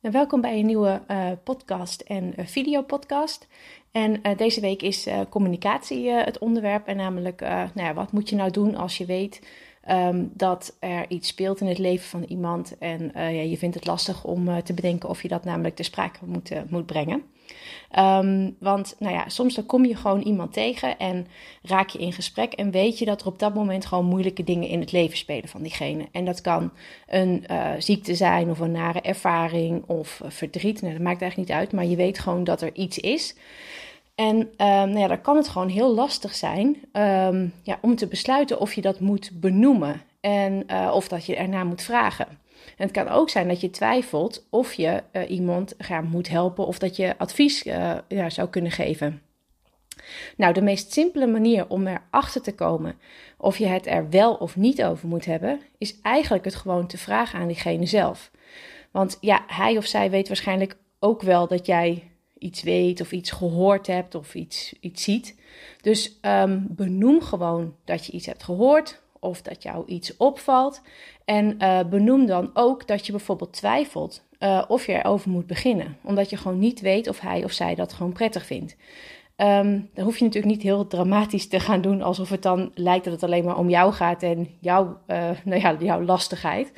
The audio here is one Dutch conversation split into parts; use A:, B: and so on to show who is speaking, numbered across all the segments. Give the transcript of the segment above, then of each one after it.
A: En welkom bij een nieuwe uh, podcast en uh, videopodcast. En uh, deze week is communicatie het onderwerp. En namelijk, nou ja, wat moet je nou doen als je weet um, dat er iets speelt in het leven van iemand. En ja, je vindt het lastig om te bedenken of je dat namelijk ter sprake moet, moet brengen. Um, want nou ja, soms dan kom je gewoon iemand tegen en raak je in gesprek en weet je dat er op dat moment gewoon moeilijke dingen in het leven spelen van diegene. En dat kan een ziekte zijn of een nare ervaring of verdriet. Nou, dat maakt eigenlijk niet uit, maar je weet gewoon dat er iets is. En um, nou ja, dan kan het gewoon heel lastig zijn um, ja, om te besluiten of je dat moet benoemen en uh, of dat je ernaar moet vragen. En het kan ook zijn dat je twijfelt of je uh, iemand ja, moet helpen of dat je advies uh, ja, zou kunnen geven. Nou, de meest simpele manier om erachter te komen of je het er wel of niet over moet hebben, is eigenlijk het gewoon te vragen aan diegene zelf. Want ja, hij of zij weet waarschijnlijk ook wel dat jij iets weet of iets gehoord hebt of iets, iets ziet. Dus um, benoem gewoon dat je iets hebt gehoord of dat jou iets opvalt. En uh, benoem dan ook dat je bijvoorbeeld twijfelt uh, of je erover moet beginnen. Omdat je gewoon niet weet of hij of zij dat gewoon prettig vindt. Um, dan hoef je natuurlijk niet heel dramatisch te gaan doen alsof het dan lijkt dat het alleen maar om jou gaat en jouw, uh, nou ja, jouw lastigheid.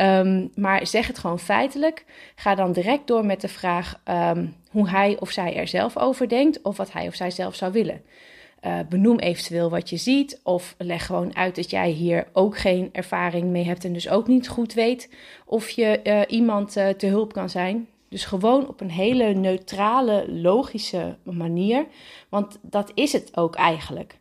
A: Um, maar zeg het gewoon feitelijk. Ga dan direct door met de vraag um, hoe hij of zij er zelf over denkt of wat hij of zij zelf zou willen. Uh, benoem eventueel wat je ziet of leg gewoon uit dat jij hier ook geen ervaring mee hebt en dus ook niet goed weet of je uh, iemand te hulp kan zijn. Dus gewoon op een hele neutrale, logische manier, want dat is het ook eigenlijk.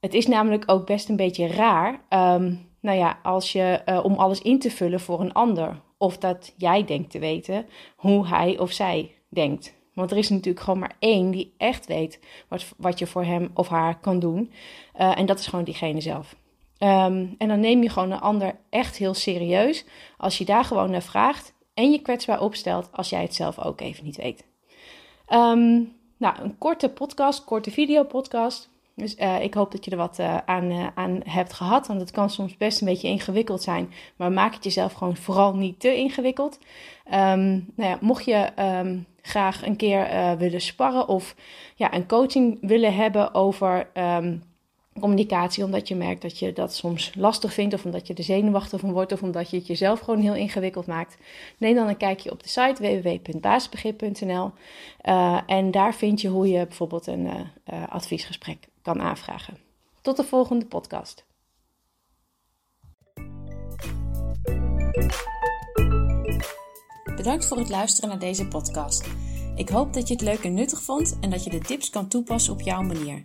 A: Het is namelijk ook best een beetje raar, um, nou ja, als je om alles in te vullen voor een ander of dat jij denkt te weten hoe hij of zij denkt. Want er is natuurlijk gewoon maar één die echt weet wat, wat je voor hem of haar kan doen. Uh, en dat is gewoon diegene zelf. Um, en dan neem je gewoon een ander echt heel serieus als je daar gewoon naar vraagt en je kwetsbaar opstelt als jij het zelf ook even niet weet. Um, nou, een korte podcast, korte videopodcast. Dus uh, ik hoop dat je er wat uh, aan, uh, aan hebt gehad. Want het kan soms best een beetje ingewikkeld zijn. Maar maak het jezelf gewoon vooral niet te ingewikkeld. Um, nou ja, mocht je um, graag een keer willen sparren of ja, een coaching willen hebben over communicatie, omdat je merkt dat je dat soms lastig vindt, of omdat je er zenuwachtig van wordt, of omdat je het jezelf gewoon heel ingewikkeld maakt, neem dan een kijkje op de site www.basisbegrip.nl uh, en daar vind je hoe je bijvoorbeeld een uh, uh, adviesgesprek kan aanvragen. Tot de volgende podcast.
B: Bedankt voor het luisteren naar deze podcast. Ik hoop dat je het leuk en nuttig vond en dat je de tips kan toepassen op jouw manier.